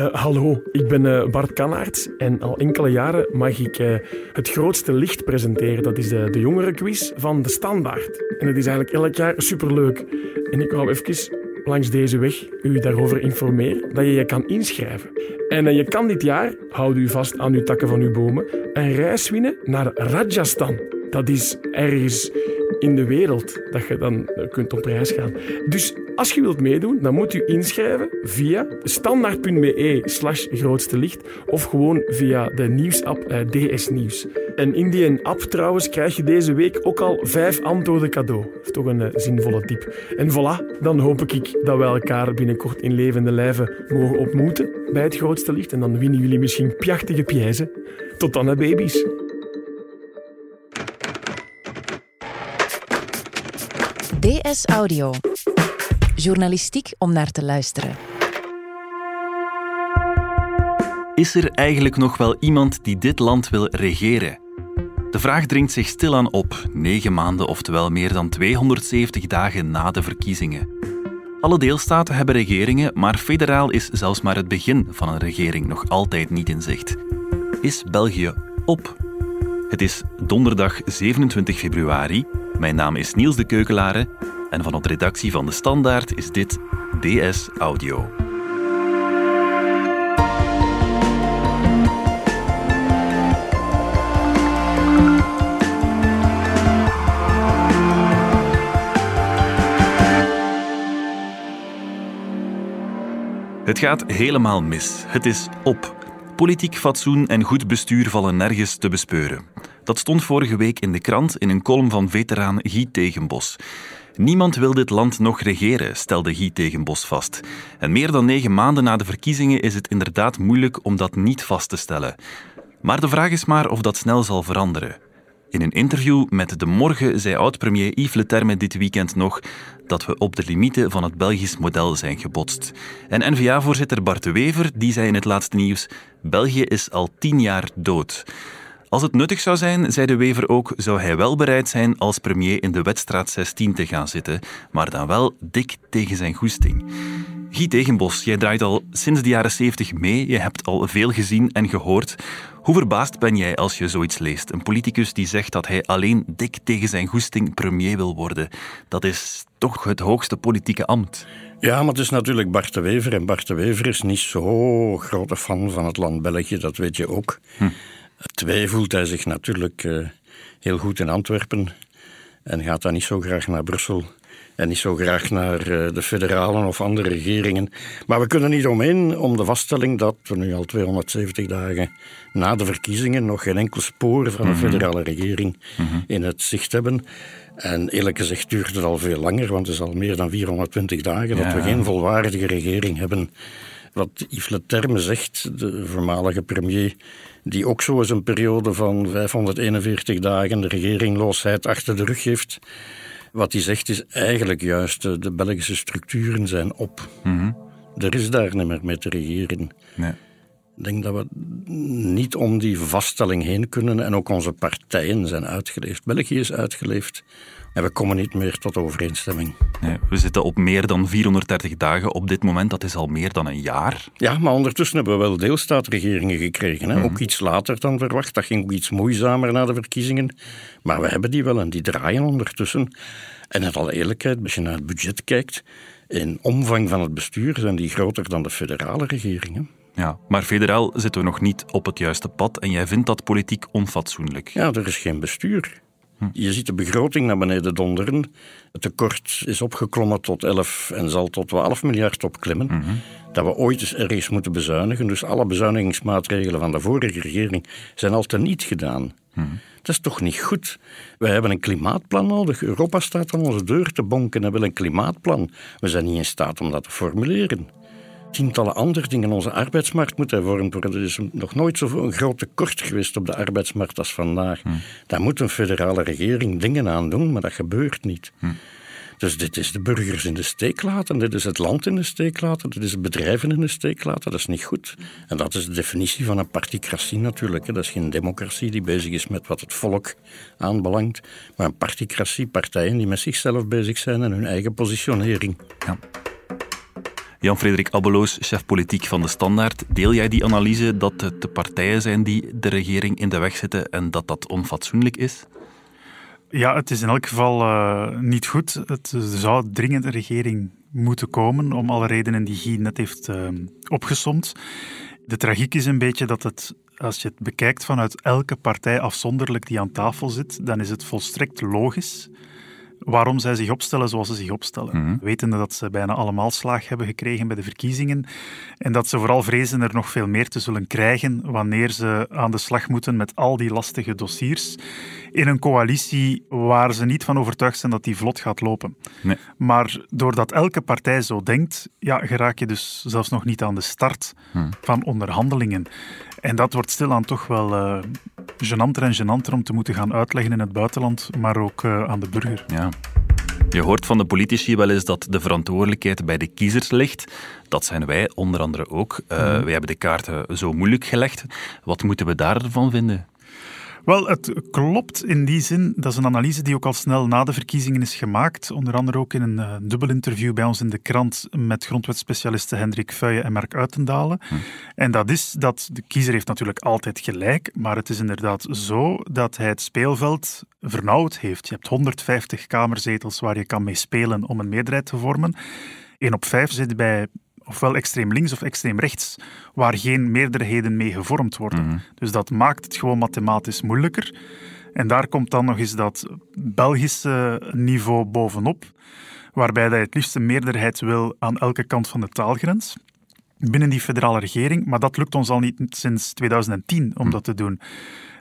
Uh, hallo, ik ben uh, Bart Kanaerts en al enkele jaren mag ik uh, het grootste licht presenteren. Dat is de, de jongerenquiz van De Standaard. En het is eigenlijk elk jaar superleuk. En ik wou even langs deze weg u daarover informeren dat je je kan inschrijven. En je kan dit jaar, houd u vast aan uw takken van uw bomen, een reis winnen naar Rajasthan. Dat is ergens in de wereld dat je dan kunt op reis gaan. Dus als je wilt meedoen, dan moet u inschrijven via standaard.be slash grootste licht of gewoon via de nieuwsapp eh, DS Nieuws. En in die app trouwens krijg je deze week ook al vijf antwoorden cadeau. Dat is toch een uh, zinvolle tip. En voilà, dan hoop ik dat we elkaar binnenkort in levende lijven mogen ontmoeten bij het grootste licht. En dan winnen jullie misschien pjachtige prijzen. Tot dan, baby's. DS Audio. Journalistiek om naar te luisteren. Is er eigenlijk nog wel iemand die dit land wil regeren? De vraag dringt zich stilaan op, negen maanden, oftewel meer dan 270 dagen na de verkiezingen. Alle deelstaten hebben regeringen, maar federaal is zelfs maar het begin van een regering nog altijd niet in zicht. Is België op? Het is donderdag 27 februari. Mijn naam is Niels de Keukelare en van de redactie van De Standaard is dit DS Audio. Het gaat helemaal mis. Het is op. Politiek fatsoen en goed bestuur vallen nergens te bespeuren. Dat stond vorige week in de krant in een column van veteraan Guy Tegenbos. Niemand wil dit land nog regeren, stelde Guy Tegenbos vast. En meer dan negen maanden na de verkiezingen is het inderdaad moeilijk om dat niet vast te stellen. Maar de vraag is maar of dat snel zal veranderen. In een interview met De Morgen zei oud-premier Yves Leterme dit weekend nog dat we op de limieten van het Belgisch model zijn gebotst. En N-VA-voorzitter Bart de Wever die zei in het laatste nieuws België is al tien jaar dood. Als het nuttig zou zijn, zei de Wever ook, zou hij wel bereid zijn als premier in de wedstraat 16 te gaan zitten, maar dan wel dik tegen zijn goesting. Guy Tegenbos, jij draait al sinds de jaren 70 mee, je hebt al veel gezien en gehoord. Hoe verbaasd ben jij als je zoiets leest? Een politicus die zegt dat hij alleen dik tegen zijn goesting premier wil worden. Dat is toch het hoogste politieke ambt. Ja, maar het is natuurlijk Bart de Wever. En Bart de Wever is niet zo grote fan van het land België, dat weet je ook. Hm. Twee voelt hij zich natuurlijk uh, heel goed in Antwerpen en gaat dan niet zo graag naar Brussel en niet zo graag naar uh, de federalen of andere regeringen. Maar we kunnen niet omheen om de vaststelling dat we nu al 270 dagen na de verkiezingen nog geen enkel spoor van een mhm. federale regering mhm. in het zicht hebben. En eerlijk gezegd duurt het al veel langer, want het is al meer dan 420 dagen dat we geen volwaardige regering hebben. Wat Yves Leterme zegt, de voormalige premier, die ook zo eens een periode van 541 dagen de regeringloosheid achter de rug heeft. Wat hij zegt is eigenlijk juist, de Belgische structuren zijn op. Mm Er is daar niet meer mee te regeren. Nee. Ik denk dat we niet om die vaststelling heen kunnen en ook onze partijen zijn uitgeleefd. België is uitgeleefd en we komen niet meer tot overeenstemming. Nee, we zitten op meer dan 430 dagen op dit moment. Dat is al meer dan een jaar. Ja, maar ondertussen hebben we wel deelstaatregeringen gekregen. Hè? Mhm. Ook iets later dan verwacht. Dat ging ook iets moeizamer na de verkiezingen. Maar we hebben die wel en die draaien ondertussen. En in alle eerlijkheid, als je naar het budget kijkt, in omvang van het bestuur zijn die groter dan de federale regeringen. Ja, maar federaal zitten we nog niet op het juiste pad en jij vindt dat politiek onfatsoenlijk. Ja, er is geen bestuur. Hm. Je ziet de begroting naar beneden donderen. Het tekort is opgeklommen tot 11 en zal tot 12 miljard opklimmen. Mhm. Dat we ooit eens ergens moeten bezuinigen. Dus alle bezuinigingsmaatregelen van de vorige regering zijn al niet gedaan. Mhm. Dat is toch niet goed? Wij hebben een klimaatplan nodig. Europa staat aan onze deur te bonken en wil een klimaatplan. We zijn niet in staat om dat te formuleren tientallen andere dingen. Onze arbeidsmarkt moet hervormd worden. Er is nog nooit zo'n groot tekort geweest op de arbeidsmarkt als vandaag. Hmm. Daar moet een federale regering dingen aan doen, maar dat gebeurt niet. Hmm. Dus dit is de burgers in de steek laten, dit is het land in de steek laten, dit is bedrijven in de steek laten. Dat is niet goed. En dat is de definitie van een particratie natuurlijk. Dat is geen democratie die bezig is met wat het volk aanbelangt, maar een particratie, partijen die met zichzelf bezig zijn en hun eigen positionering. Ja. Jan-Frederik Abbeloos, chef politiek van de Standaard. Deel jij die analyse dat het de partijen zijn die de regering in de weg zitten en dat dat onfatsoenlijk is? Ja, het is in elk geval uh, niet goed. Het zou dringend een regering moeten komen om alle redenen die Guy net heeft uh, opgesomd. De tragiek is een beetje dat het, als je het bekijkt vanuit elke partij afzonderlijk die aan tafel zit, dan is het volstrekt logisch waarom zij zich opstellen zoals ze zich opstellen. Mm Wetende dat ze bijna allemaal slaag hebben gekregen bij de verkiezingen en dat ze vooral vrezen er nog veel meer te zullen krijgen wanneer ze aan de slag moeten met al die lastige dossiers in een coalitie waar ze niet van overtuigd zijn dat die vlot gaat lopen. Nee. Maar doordat elke partij zo denkt, ja, geraak je dus zelfs nog niet aan de start mhm. van onderhandelingen. En dat wordt stilaan toch wel uh, gênanter en gênanter om te moeten gaan uitleggen in het buitenland, maar ook uh, aan de burger. Ja. Je hoort van de politici wel eens dat de verantwoordelijkheid bij de kiezers ligt. Dat zijn wij onder andere ook. Uh, Wij hebben de kaarten zo moeilijk gelegd. Wat moeten we daarvan vinden? Wel, het klopt in die zin. Dat is een analyse die ook al snel na de verkiezingen is gemaakt. Onder andere ook in een uh, dubbel interview bij ons in de krant met grondwetspecialisten Hendrik Vuijen en Mark Uitendalen. Hm. En dat is dat de kiezer heeft natuurlijk altijd gelijk, maar het is inderdaad zo dat hij het speelveld vernauwd heeft. Je hebt 150 kamerzetels waar je kan mee spelen om een meerderheid te vormen. 1 op 5 zit bij ofwel extreem links of extreem rechts, waar geen meerderheden mee gevormd worden. Mhm. Dus dat maakt het gewoon mathematisch moeilijker. En daar komt dan nog eens dat Belgische niveau bovenop, waarbij je het liefst een meerderheid wil aan elke kant van de taalgrens binnen die federale regering, maar dat lukt ons al niet sinds 2010 om mhm. dat te doen.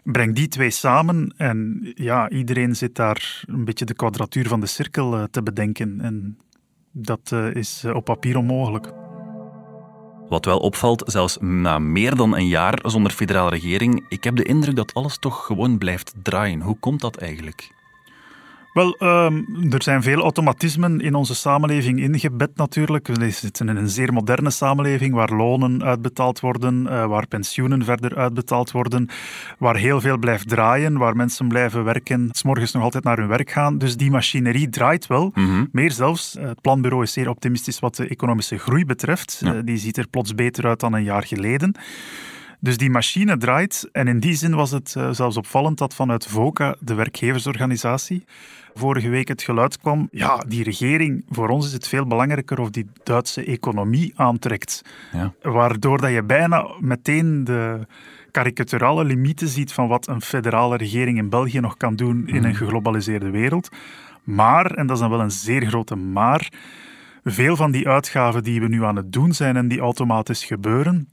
Breng die twee samen en ja, iedereen zit daar een beetje de kwadratuur van de cirkel eh, te bedenken. En dat eh, is eh, op papier onmogelijk. Wat wel opvalt, zelfs na meer dan een jaar zonder federale regering, ik heb de indruk dat alles toch gewoon blijft draaien. Hoe komt dat eigenlijk? Wel, ehm, er zijn veel automatismen in onze samenleving ingebed natuurlijk. We zitten in een zeer moderne samenleving waar lonen uitbetaald worden, uh, waar pensioenen verder uitbetaald worden, waar heel veel blijft draaien, waar mensen blijven werken, s morgens nog altijd naar hun werk gaan. Dus die machinerie draait wel. Mhm. Meer zelfs, eh, het planbureau is zeer optimistisch wat de economische groei betreft. Eh, die ziet er plots beter uit dan een jaar geleden. Dus die machine draait. En in die zin was het uh, zelfs opvallend dat vanuit VOCA, de werkgeversorganisatie, vorige week het geluid kwam. Ja, die regering, voor ons is het veel belangrijker of die Duitse economie aantrekt. Ja. Waardoor dat je bijna meteen de karikaturale limieten ziet van wat een federale regering in België nog kan doen in een mhm. geglobaliseerde wereld. Maar, en dat is dan wel een zeer grote maar, veel van die uitgaven die we nu aan het doen zijn en die automatisch gebeuren,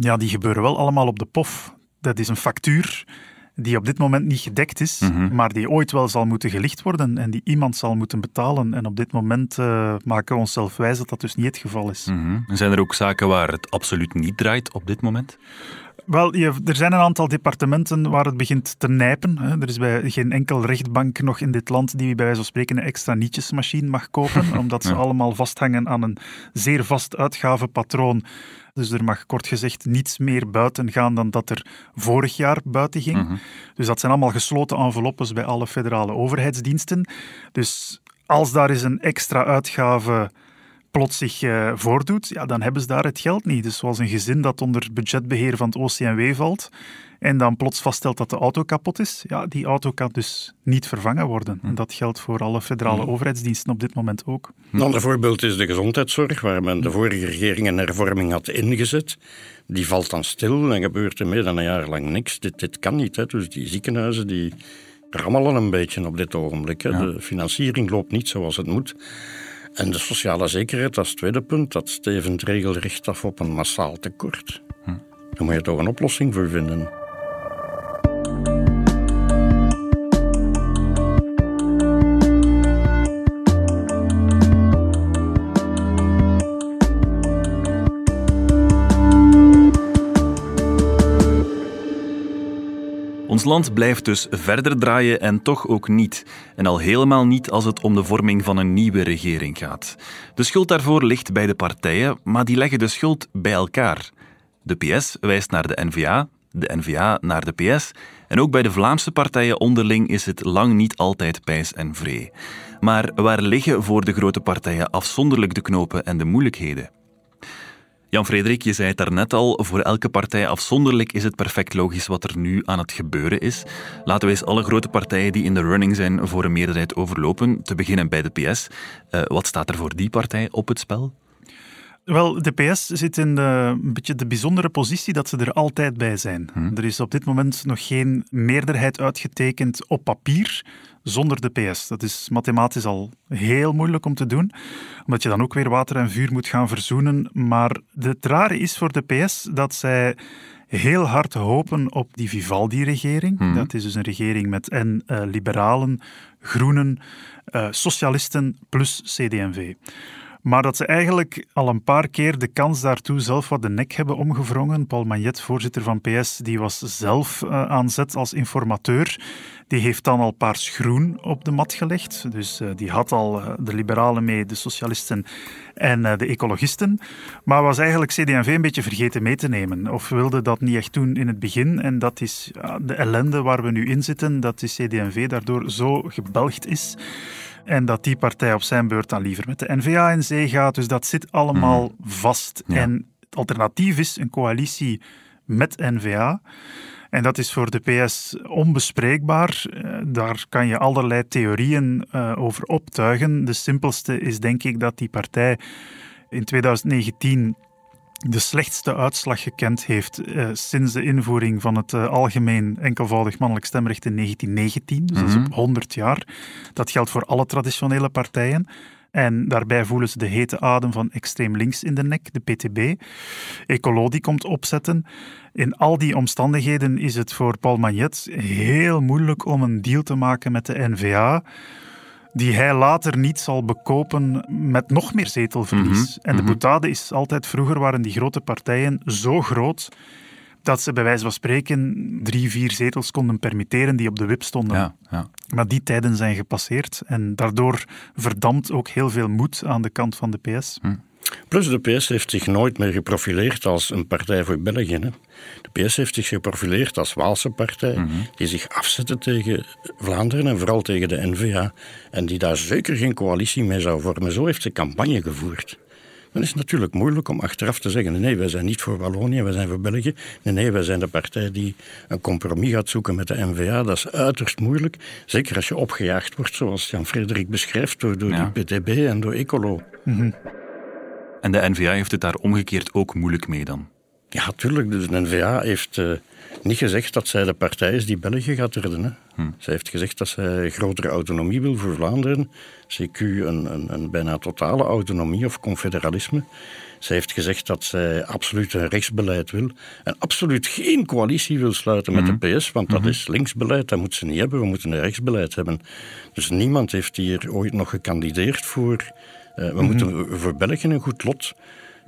ja, die gebeuren wel allemaal op de POF. Dat is een factuur die op dit moment niet gedekt is, mhm. maar die ooit wel zal moeten gelicht worden en die iemand zal moeten betalen. En op dit moment uh, maken we onszelf wijs dat dat dus niet het geval is. Mm Zijn er ook zaken waar het absoluut niet draait op dit moment? Wel, er zijn een aantal departementen waar het begint te nijpen. Er is bij geen enkel rechtbank nog in dit land die bij wijze van spreken een extra nietjesmachine mag kopen, omdat ze allemaal vasthangen aan een zeer vast uitgavenpatroon dus er mag kort gezegd niets meer buiten gaan dan dat er vorig jaar buiten ging. Mhm. Dus dat zijn allemaal gesloten enveloppes bij alle federale overheidsdiensten. Dus als daar is een extra uitgave plots zich uh, voordoet, ja, dan hebben ze daar het geld niet. Dus zoals een gezin dat onder budgetbeheer van het OCMW valt en dan plots vaststelt dat de auto kapot is, ja, die auto kan dus niet vervangen worden. En dat geldt voor alle federale hm. overheidsdiensten op dit moment ook. Een ander voorbeeld is de gezondheidszorg, waar men de vorige regering een hervorming had ingezet. Die valt dan stil en gebeurt er meer dan een jaar lang niks. Dit, dit kan niet. Hè. Dus die ziekenhuizen die rammelen een beetje op dit ogenblik. Hè. De financiering loopt niet zoals het moet. En de sociale zekerheid als tweede punt, dat stevend regelrecht af op een massaal tekort. Hm. Daar moet je toch een oplossing voor vinden. Ons land blijft dus verder draaien en toch ook niet. En al helemaal niet als het om de vorming van een nieuwe regering gaat. De schuld daarvoor ligt bij de partijen, maar die leggen de schuld bij elkaar. De PS wijst naar de NVA, de NVA naar de PS. En ook bij de Vlaamse partijen onderling is het lang niet altijd pijs en vree. Maar waar liggen voor de grote partijen afzonderlijk de knopen en de moeilijkheden? Jan-Frederik, je zei het daarnet al, voor elke partij afzonderlijk is het perfect logisch wat er nu aan het gebeuren is. Laten we eens alle grote partijen die in de running zijn voor een meerderheid overlopen. Te beginnen bij de PS. Uh, wat staat er voor die partij op het spel? Wel, de PS zit in de, een beetje de bijzondere positie dat ze er altijd bij zijn. Hm. Er is op dit moment nog geen meerderheid uitgetekend op papier zonder de PS. Dat is mathematisch al heel moeilijk om te doen, omdat je dan ook weer water en vuur moet gaan verzoenen. Maar het rare is voor de PS dat zij heel hard hopen op die Vivaldi-regering. Hm. Dat is dus een regering met en uh, liberalen, groenen, uh, socialisten plus CD&V. Maar dat ze eigenlijk al een paar keer de kans daartoe zelf wat de nek hebben omgevrongen. Paul Magnet, voorzitter van PS, die was zelf uh, aan zet als informateur. Die heeft dan al paars groen op de mat gelegd. Dus uh, die had al uh, de liberalen mee, de socialisten en de ecologisten. Maar was eigenlijk CD&V een beetje vergeten mee te nemen. Of wilde dat niet echt doen in het begin. En dat is de ellende waar we nu in zitten, dat de CD&V daardoor zo gebelgd is. En dat die partij op zijn beurt dan liever met de NVA in zee gaat. Dus dat zit allemaal mhm. vast. En het alternatief is een coalitie met NVA. En dat is voor de PS onbespreekbaar. Eh, daar kan je allerlei theorieën uh, over optuigen. De simpelste is denk ik dat die partij in 2019 de slechtste uitslag gekend heeft uh, sinds de invoering van het uh, algemeen enkelvoudig mannelijk stemrecht in 1919. Dus dat is mhm. op 100 jaar. Dat geldt voor alle traditionele partijen. En daarbij voelen ze de hete adem van extreem links in de nek, de PTB. Ecolo die komt opzetten. In al die omstandigheden is het voor Paul Magnet heel moeilijk om een deal te maken met de NVA die hij later niet zal bekopen met nog meer zetelverlies. Mhm, en de mm boutade is altijd, vroeger waren die grote partijen zo groot dat ze bij wijze van spreken drie, vier zetels konden permitteren die op de wip stonden. Ja, ja. Maar die tijden zijn gepasseerd en daardoor verdampt ook heel veel moed aan de kant van de PS. Hm. Plus de PS heeft zich nooit meer geprofileerd als een partij voor België. Hè. De PS heeft zich geprofileerd als Waalse partij, mhm. die zich afzette tegen Vlaanderen en vooral tegen de NVA. En die daar zeker geen coalitie mee zou vormen. Zo heeft ze campagne gevoerd. Dan is het natuurlijk moeilijk om achteraf te zeggen: nee, wij zijn niet voor Wallonië, wij zijn voor België. Nee, nee, wij zijn de partij die een compromis gaat zoeken met de NVA. Dat is uiterst moeilijk. Zeker als je opgejaagd wordt, zoals Jan-Frederik beschrijft, door, door die PTB en door Ecolo. Mm en de NVA heeft het daar omgekeerd ook moeilijk mee dan? Ja, tuurlijk. Dus de NVA heeft uh, niet gezegd dat zij de partij is die België gaat redden. Hè. Hm. Zij heeft gezegd dat zij grotere autonomie wil voor Vlaanderen. CQ een, een, een bijna totale autonomie of confederalisme. Zij heeft gezegd dat zij absoluut een rechtsbeleid wil en absoluut geen coalitie wil sluiten met de hm. PS, want dat hm. is linksbeleid, dat moet ze niet hebben. We moeten een rechtsbeleid hebben. Dus niemand heeft hier ooit nog gekandideerd voor we mm -hmm. moeten voor België een goed lot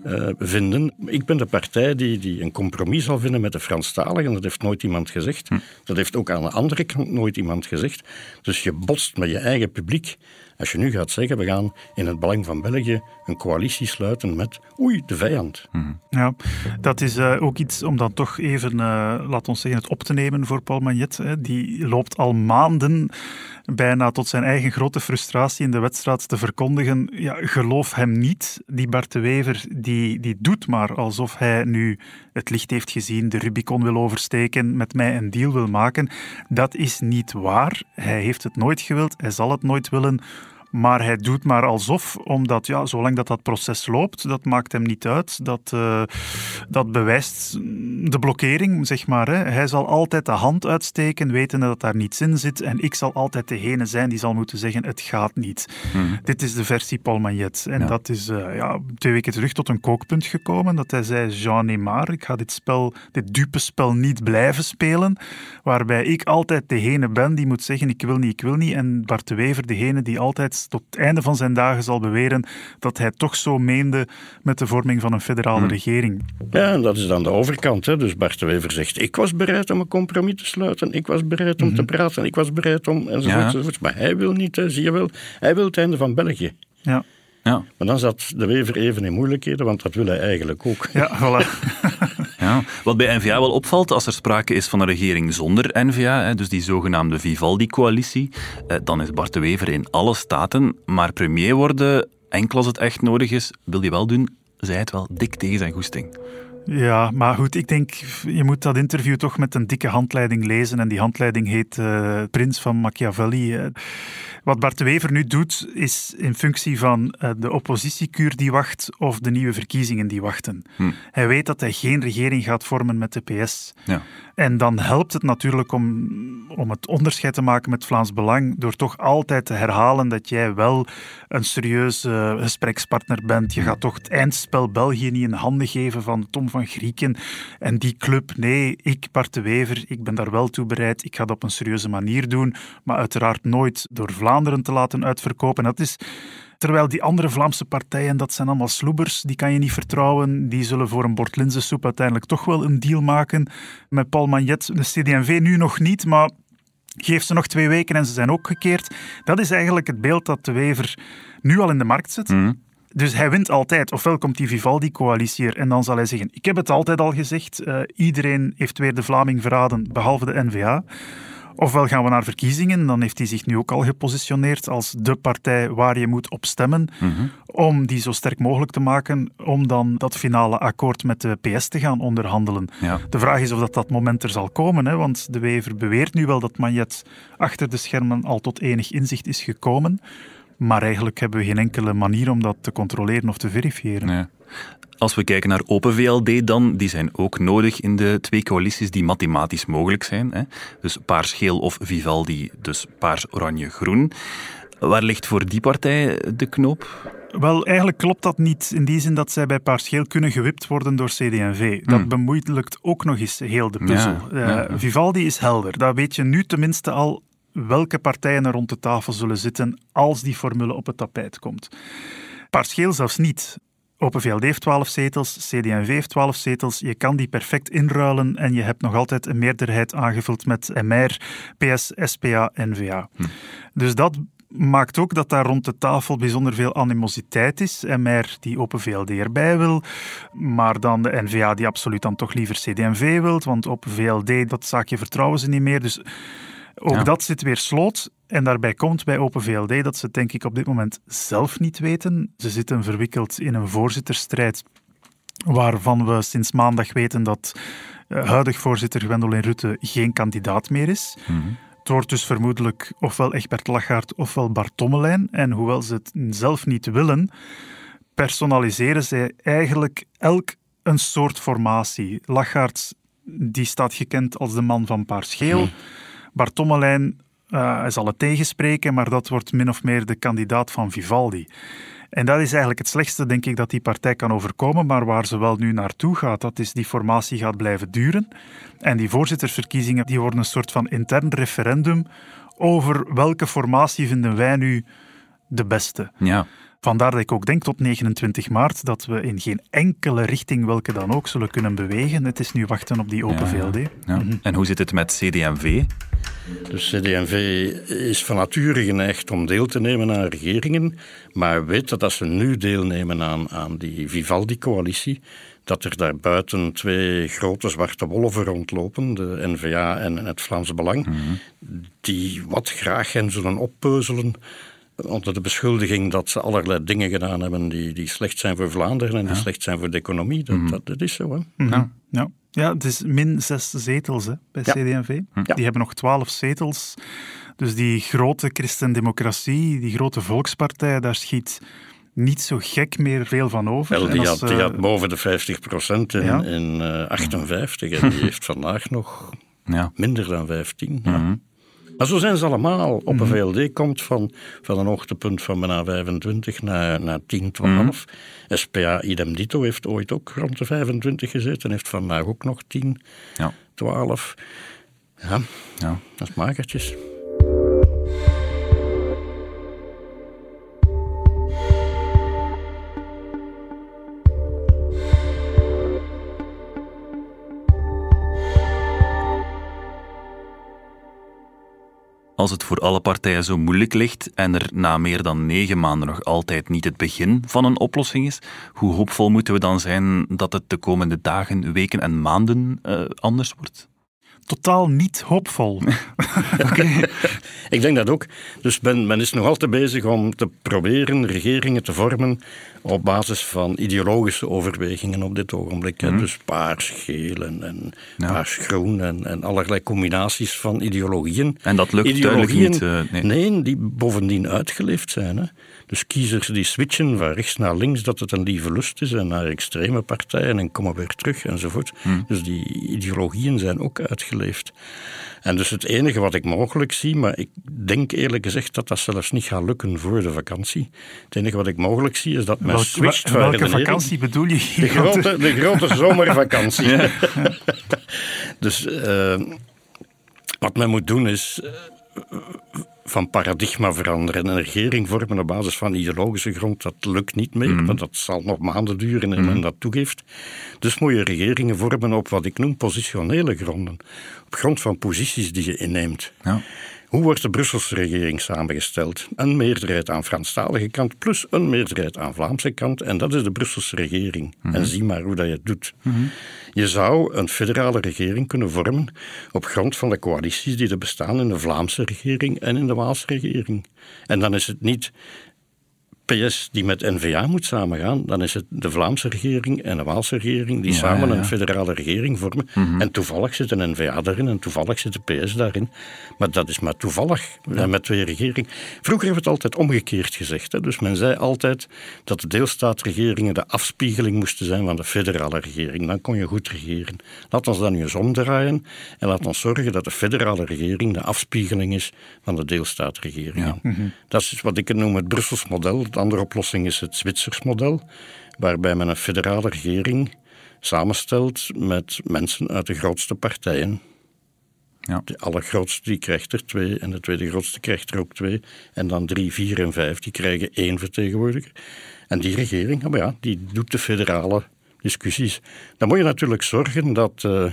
uh, vinden. Ik ben de partij die, die een compromis zal vinden met de Franstaligen. Dat heeft nooit iemand gezegd. Hm. Dat heeft ook aan de andere kant nooit iemand gezegd. Dus je botst met je eigen publiek. Als je nu gaat zeggen, we gaan in het belang van België een coalitie sluiten met, oei, de vijand. Hm. Ja, dat is uh, ook iets om dan toch even, uh, laat ons zeggen, het op te nemen voor Paul Magnet. Hè. Die loopt al maanden bijna tot zijn eigen grote frustratie in de wedstrijd te verkondigen. Ja, geloof hem niet. Die Bart de Wever die, die doet maar alsof hij nu het licht heeft gezien, de Rubicon wil oversteken, met mij een deal wil maken. Dat is niet waar. Hij heeft het nooit gewild, hij zal het nooit willen. Maar hij doet maar alsof, omdat ja, zolang dat dat proces loopt, dat maakt hem niet uit. Dat, uh, dat bewijst de blokkering, zeg maar. Hè. Hij zal altijd de hand uitsteken, weten dat daar niets in zit. En ik zal altijd degene zijn die zal moeten zeggen, het gaat niet. Hmm. Dit is de versie Paul Magnet. En dat is uh, ja, twee weken terug tot een kookpunt gekomen. Dat hij zei, Jean Neymar, ik ga dit spel, dit dupe spel niet blijven spelen. Waarbij ik altijd degene ben die moet zeggen, ik wil niet, ik wil niet. En Bart de Wever, degene die altijd tot het einde van zijn dagen zal beweren dat hij toch zo meende met de vorming van een federale hmm. regering. Ja, en dat is dan de overkant. Hè. Dus Bart de Wever zegt, ik was bereid om een compromis te sluiten, ik was bereid om te mhm. praten, ik was bereid om... Enzovoort, ja. Maar hij wil niet, hè, zie je wel, hij wil het einde van België. Ja. Ja. Maar dan zat de Wever even in moeilijkheden, want dat wil hij eigenlijk ook. Ja, voilà. ja, wat bij N-VA wel opvalt, als er sprake is van een regering zonder N-VA, dus die zogenaamde Vivaldi-coalitie, eh, dan is Bart de Wever in alle staten, maar premier worden, enkel als het echt nodig is, wil hij wel doen zei het wel dik tegen zijn goesting. Ja, maar goed, ik denk, je moet dat interview toch met een dikke handleiding lezen. En die handleiding heet uh, Prins van Machiavelli. Wat Bart Wever nu doet, is in functie van uh, de oppositiekuur die wacht of de nieuwe verkiezingen die wachten. Hm. Hij weet dat hij geen regering gaat vormen met de PS. Ja. En dan helpt het natuurlijk om, om het onderscheid te maken met Vlaams Belang door toch altijd te herhalen dat jij wel een serieuze gesprekspartner bent. Je hm. gaat toch het eindspel België niet in handen geven van Tom van Grieken en die club. Nee, ik, Bart de Wever, ik ben daar wel toe bereid. Ik ga dat op een serieuze manier doen, maar uiteraard nooit door Vlaanderen te laten uitverkopen. Dat is Terwijl die andere Vlaamse partijen, dat zijn allemaal sloebers, die kan je niet vertrouwen. Die zullen voor een bord linzensoep uiteindelijk toch wel een deal maken met Paul Magnet. De CD&V nu nog niet, maar geef ze nog twee weken en ze zijn ook gekeerd. Dat is eigenlijk het beeld dat de Wever nu al in de markt zet. Mhm. Dus hij wint altijd. Ofwel komt die Vivaldi-coalitie er en dan zal hij zeggen: Ik heb het altijd al gezegd, uh, iedereen heeft weer de Vlaming verraden, behalve de NVA. Ofwel gaan we naar verkiezingen, dan heeft hij zich nu ook al gepositioneerd als de partij waar je moet op stemmen, mhm. om die zo sterk mogelijk te maken, om dan dat finale akkoord met de PS te gaan onderhandelen. De vraag is of dat, dat moment er zal komen, hè, want de Wever beweert nu wel dat Magnet achter de schermen al tot enig inzicht is gekomen. Maar eigenlijk hebben we geen enkele manier om dat te controleren of te verifiëren. Als we kijken naar Open VLD dan, die zijn ook nodig in de twee coalities die mathematisch mogelijk zijn. Hè. Dus paars-geel of Vivaldi, dus paars-oranje-groen. Waar ligt voor die partij de knoop? Wel, eigenlijk klopt dat niet in die zin dat zij bij Paars-Geel kunnen gewipt worden door CD&V. Dat hmm. bemoeilijkt ook nog eens heel de puzzel. Eh, Vivaldi is helder. Dat weet je nu tenminste al welke partijen er rond de tafel zullen zitten als die formule op het tapijt komt. Paars-Geel zelfs niet. Open VLD heeft 12 zetels, CD&V heeft 12 zetels. Je kan die perfect inruilen en je hebt nog altijd een meerderheid aangevuld met MR, PS, SPA, NVA. Hm. Dus dat maakt ook dat daar rond de tafel bijzonder veel animositeit is. MR die Open VLD erbij wil, maar dan de NVA die absoluut dan toch liever CD&V wilt, want Open VLD, dat zaakje vertrouwen ze niet meer. Dus ook dat zit weer sloot. En daarbij komt bij Open VLD dat ze het denk ik op dit moment zelf niet weten. Ze zitten verwikkeld in een voorzitterstrijd waarvan we sinds maandag weten dat uh, huidig voorzitter Gwendoline Rutte geen kandidaat meer is. Mm Het wordt dus vermoedelijk ofwel Egbert Lachaert ofwel Bart Tommelijn. En hoewel ze het zelf niet willen, personaliseren zij eigenlijk elk een soort formatie. Lachaert die staat gekend als de man van Paarscheel. Mm. Bart Tommelijn uh, hij zal het tegenspreken, maar dat wordt min of meer de kandidaat van Vivaldi. En dat is eigenlijk het slechtste, denk ik, dat die partij kan overkomen. Maar waar ze wel nu naartoe gaat, dat is die formatie gaat blijven duren. En die voorzittersverkiezingen die worden een soort van intern referendum over welke formatie vinden wij nu de beste. Ja. Vandaar dat ik ook denk tot 29 maart dat we in geen enkele richting, welke dan ook, zullen kunnen bewegen. Het is nu wachten op die Open VLD. Ja. Mhm. En hoe zit het met CD&V? Dus CD&V is van nature geneigd om deel te nemen aan regeringen, maar weet dat als ze nu deelnemen aan, aan die Vivaldi-coalitie, dat er daar buiten twee grote zwarte wolven rondlopen, de NVA en het Vlaams Belang, mhm. die wat graag hen zullen oppeuzelen onder de beschuldiging dat ze allerlei dingen gedaan hebben die, die slecht zijn voor Vlaanderen en die slecht zijn voor de economie. Dat, mhm. dat, dat, is zo. Hè? Mhm. Ja. ja. Ja, het is min zes zetels hè, bij ja. CD&V. Die hebben nog twaalf zetels. Dus die grote christendemocratie, die grote volkspartij, daar schiet niet zo gek meer veel van over. Wel, die, had, die had boven de 50 procent in, in uh, 58 en die heeft vandaag nog minder dan 15. Ja. Maar zo zijn ze allemaal. Op een mhm. VLD komt van, van een hoogtepunt van bijna 25 naar, naar 10, 12. SPA idem dito heeft ooit ook rond de 25 gezeten. Heeft vandaag ook nog 10, ja. 12. Ja, ja. dat is magertjes. Als het voor alle partijen zo moeilijk ligt en er na meer dan negen maanden nog altijd niet het begin van een oplossing is, hoe hoopvol moeten we dan zijn dat het de komende dagen, weken en maanden uh, anders wordt? Totaal niet hoopvol. Ik denk dat ook. Dus men, men is nog altijd bezig om te proberen regeringen te vormen op basis van ideologische overwegingen op dit ogenblik. Mm. Dus paars, geel en, en ja. paars, groen en, en, allerlei combinaties van ideologieën. En dat lukt ideologieën, niet? Uh, nee. nee. die bovendien uitgeleefd zijn. Hè. Dus kiezers die switchen van rechts naar links, dat het een lieve lust is, en naar extreme partijen en komen weer terug enzovoort. Hmm. Dus die ideologieën zijn ook uitgeleefd. En dus het enige wat ik mogelijk zie, maar ik denk eerlijk gezegd dat dat zelfs niet gaat lukken voor de vakantie. Het enige wat ik mogelijk zie is dat men switcht van Welke vakantie bedoel je hier? De grote, de grote zomervakantie. dus uh, wat men moet doen is uh, van paradigma veranderen. Een regering vormen op basis van ideologische grond, dat lukt niet meer. Mm. Want dat zal nog maanden duren en mm. men dat toegeeft. Dus moet je regeringen vormen op wat ik noem positionele gronden. Op grond van posities die je inneemt. Ja. Hoe wordt de Brusselse regering samengesteld? Een meerderheid aan Franstalige kant plus een meerderheid aan Vlaamse kant. En dat is de Brusselse regering. Mhm. En zie maar hoe dat je het doet. Mhm. Je zou een federale regering kunnen vormen op grond van de coalities die er bestaan in de Vlaamse regering en in de Waalse regering. En dan is het niet PS die met NVA moet samengaan, dan is het de Vlaamse regering en de Waalse regering die samen een federale regering vormen. Mhm. En toevallig zit een NVA daarin en toevallig zit de PS daarin. Maar dat is maar toevallig met twee regeringen. Vroeger hebben we het altijd omgekeerd gezegd. Hè. Dus men zei altijd dat de deelstaatregeringen de afspiegeling moesten zijn van de federale regering. Dan kon je goed regeren. Laat ons dan nu eens omdraaien en laat ons zorgen dat de federale regering de afspiegeling is van de deelstaatregeringen. Mhm. Dat is wat ik noem het Brussels model andere oplossing is het Zwitsers model, waarbij men een federale regering samenstelt met mensen uit de grootste partijen. Ja. De allergrootste die krijgt er twee en de tweede grootste krijgt er ook twee. En dan drie, vier en vijf die krijgen één vertegenwoordiger. En die regering, maar ja, die doet de federale discussies. Dan moet je natuurlijk zorgen dat uh,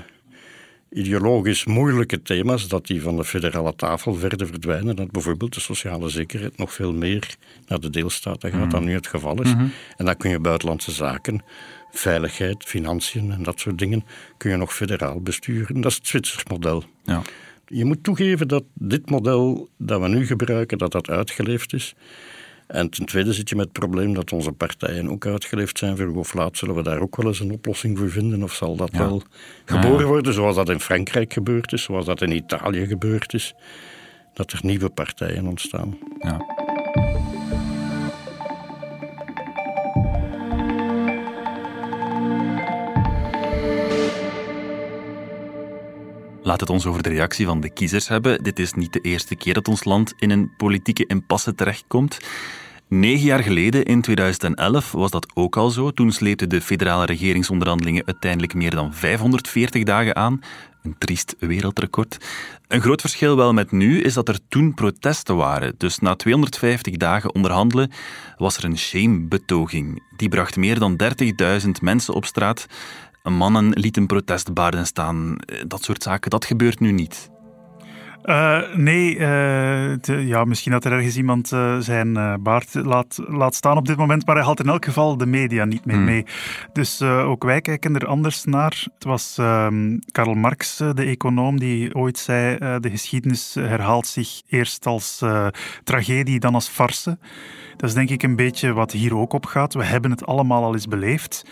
ideologisch moeilijke thema's, dat die van de federale tafel verder verdwijnen. Dat bijvoorbeeld de sociale zekerheid nog veel meer naar de deelstaten gaat dan mhm. nu het geval is. Mhm. En dan kun je buitenlandse zaken, veiligheid, financiën en dat soort dingen, kun je nog federaal besturen. Dat is het Zwitsers model. Ja. Je moet toegeven dat dit model dat we nu gebruiken, dat dat uitgeleefd is. En ten tweede zit je met het probleem dat onze partijen ook uitgeleefd zijn. Vroeg of laat zullen we daar ook wel eens een oplossing voor vinden? Of zal dat wel geboren worden, zoals dat in Frankrijk gebeurd is, zoals dat in Italië gebeurd is? Dat er nieuwe partijen ontstaan. Ja. Laat het ons over de reactie van de kiezers hebben. Dit is niet de eerste keer dat ons land in een politieke impasse terechtkomt. Negen jaar geleden, in 2011, was dat ook al zo. Toen sleepten de federale regeringsonderhandelingen uiteindelijk meer dan 540 dagen aan. Een triest wereldrecord. Een groot verschil wel met nu is dat er toen protesten waren. Dus na 250 dagen onderhandelen was er een shame-betoging. Die bracht meer dan 30.000 mensen op straat. Mannen lieten protestbaarden staan. Dat soort zaken, dat gebeurt nu niet. Uh, nee, uh, ja, misschien dat er ergens iemand uh, zijn baard laat, laat staan op dit moment, maar hij haalt in elk geval de media niet meer hmm. mee. Dus ook wij kijken er anders naar. Het was ehm, Karl Marx, de econoom, die ooit zei: de geschiedenis herhaalt zich eerst als tragedie, dan als farce. Dat is denk ik een beetje wat hier ook op gaat. We hebben het allemaal al eens beleefd.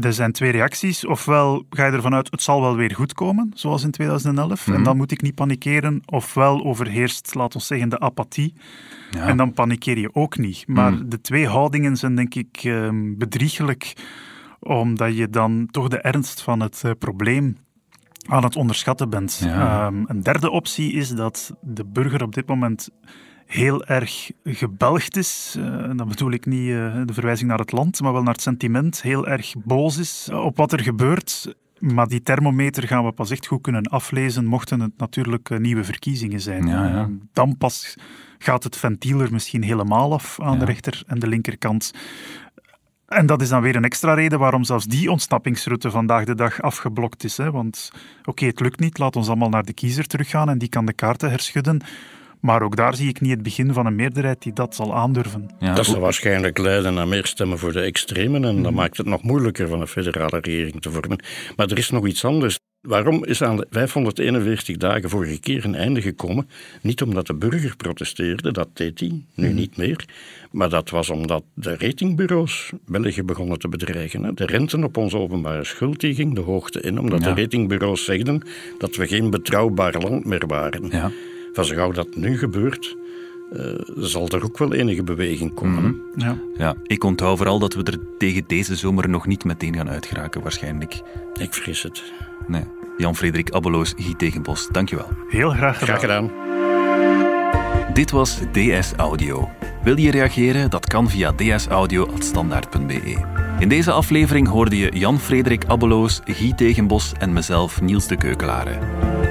Er zijn twee reacties. Ofwel ga je ervan uit, het zal wel weer goed komen, zoals in 2011. En mhm. dan moet ik niet panikeren. Ofwel overheerst, laten we zeggen, de apathie. Ja. En dan panikeer je ook niet. Maar mhm. de twee houdingen zijn denk ik ehm, bedriegelijk, omdat je dan toch de ernst van het uh, probleem aan het onderschatten bent. Ehm, een derde optie is dat de burger op dit moment heel erg gebelgd is. Uh, dan bedoel ik niet uh, de verwijzing naar het land, maar wel naar het sentiment. Heel erg boos is op wat er gebeurt. Maar die thermometer gaan we pas echt goed kunnen aflezen, mochten het natuurlijk uh, nieuwe verkiezingen zijn. Ja, ja. Dan pas gaat het ventiel er misschien helemaal af aan de rechter- en de linkerkant. En dat is dan weer een extra reden waarom zelfs die ontsnappingsroute vandaag de dag afgeblokt is. Hè? Want oké, het lukt niet, laat ons allemaal naar de kiezer teruggaan en die kan de kaarten herschudden. Maar ook daar zie ik niet het begin van een meerderheid die dat zal aandurven. Dat zal waarschijnlijk leiden naar meer stemmen voor de extremen. En dat mhm. maakt het nog moeilijker van een federale regering te vormen. Maar er is nog iets anders. Waarom is aan de 541 dagen vorige keer een einde gekomen? Niet omdat de burger protesteerde, dat deed hij, nu niet meer. Maar dat was omdat de ratingbureaus België begonnen te bedreigen. De renten op onze openbare schuld die ging de hoogte in, omdat Ja. de ratingbureaus zegden dat we geen betrouwbaar land meer waren. Ja. Van zo gauw dat nu gebeurt, eh, zal er ook wel enige beweging komen. Ja. Ja, ik onthoud vooral dat we er tegen deze zomer nog niet meteen gaan uitgeraken, waarschijnlijk. Ik vrees het. Nee. Jan-Frederik Abbeloos, Guy Tegenbos, dankjewel. Heel graag gedaan. Graag gedaan. Dit was DS Audio. Wil je reageren? Dat kan via dsaudio.standaard.be. In deze aflevering hoorde je Jan-Frederik Abbeloos, Guy Tegenbos en mezelf, Niels de Keukelare.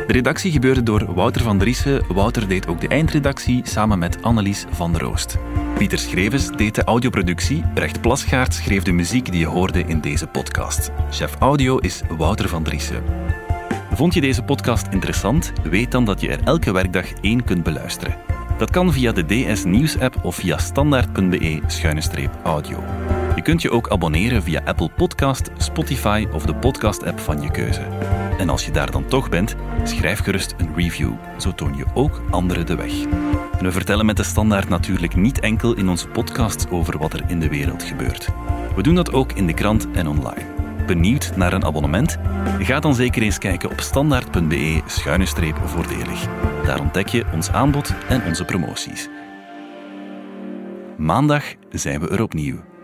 De redactie gebeurde door Wouter van Driessen. Wouter deed ook de eindredactie samen met Annelies van der Roost. Pieter Schrevens deed de audioproductie. Brecht Plasgaard schreef de muziek die je hoorde in deze podcast. Chef audio is Wouter van Driessen. Vond je deze podcast interessant? Weet dan dat je er elke werkdag één kunt beluisteren. Dat kan via de DS Nieuws app of via standaard.be-audio. Je kunt je ook abonneren via Apple Podcast, Spotify of de podcast-app van je keuze. En als je daar dan toch bent, schrijf gerust een review. Zo toon je ook anderen de weg. We vertellen met de Standaard natuurlijk niet enkel in onze podcasts over wat er in de wereld gebeurt. We doen dat ook in de krant en online. Benieuwd naar een abonnement? Ga dan zeker eens kijken op standaard.be-voordelig. Daar ontdek je ons aanbod en onze promoties. Maandag zijn we er opnieuw.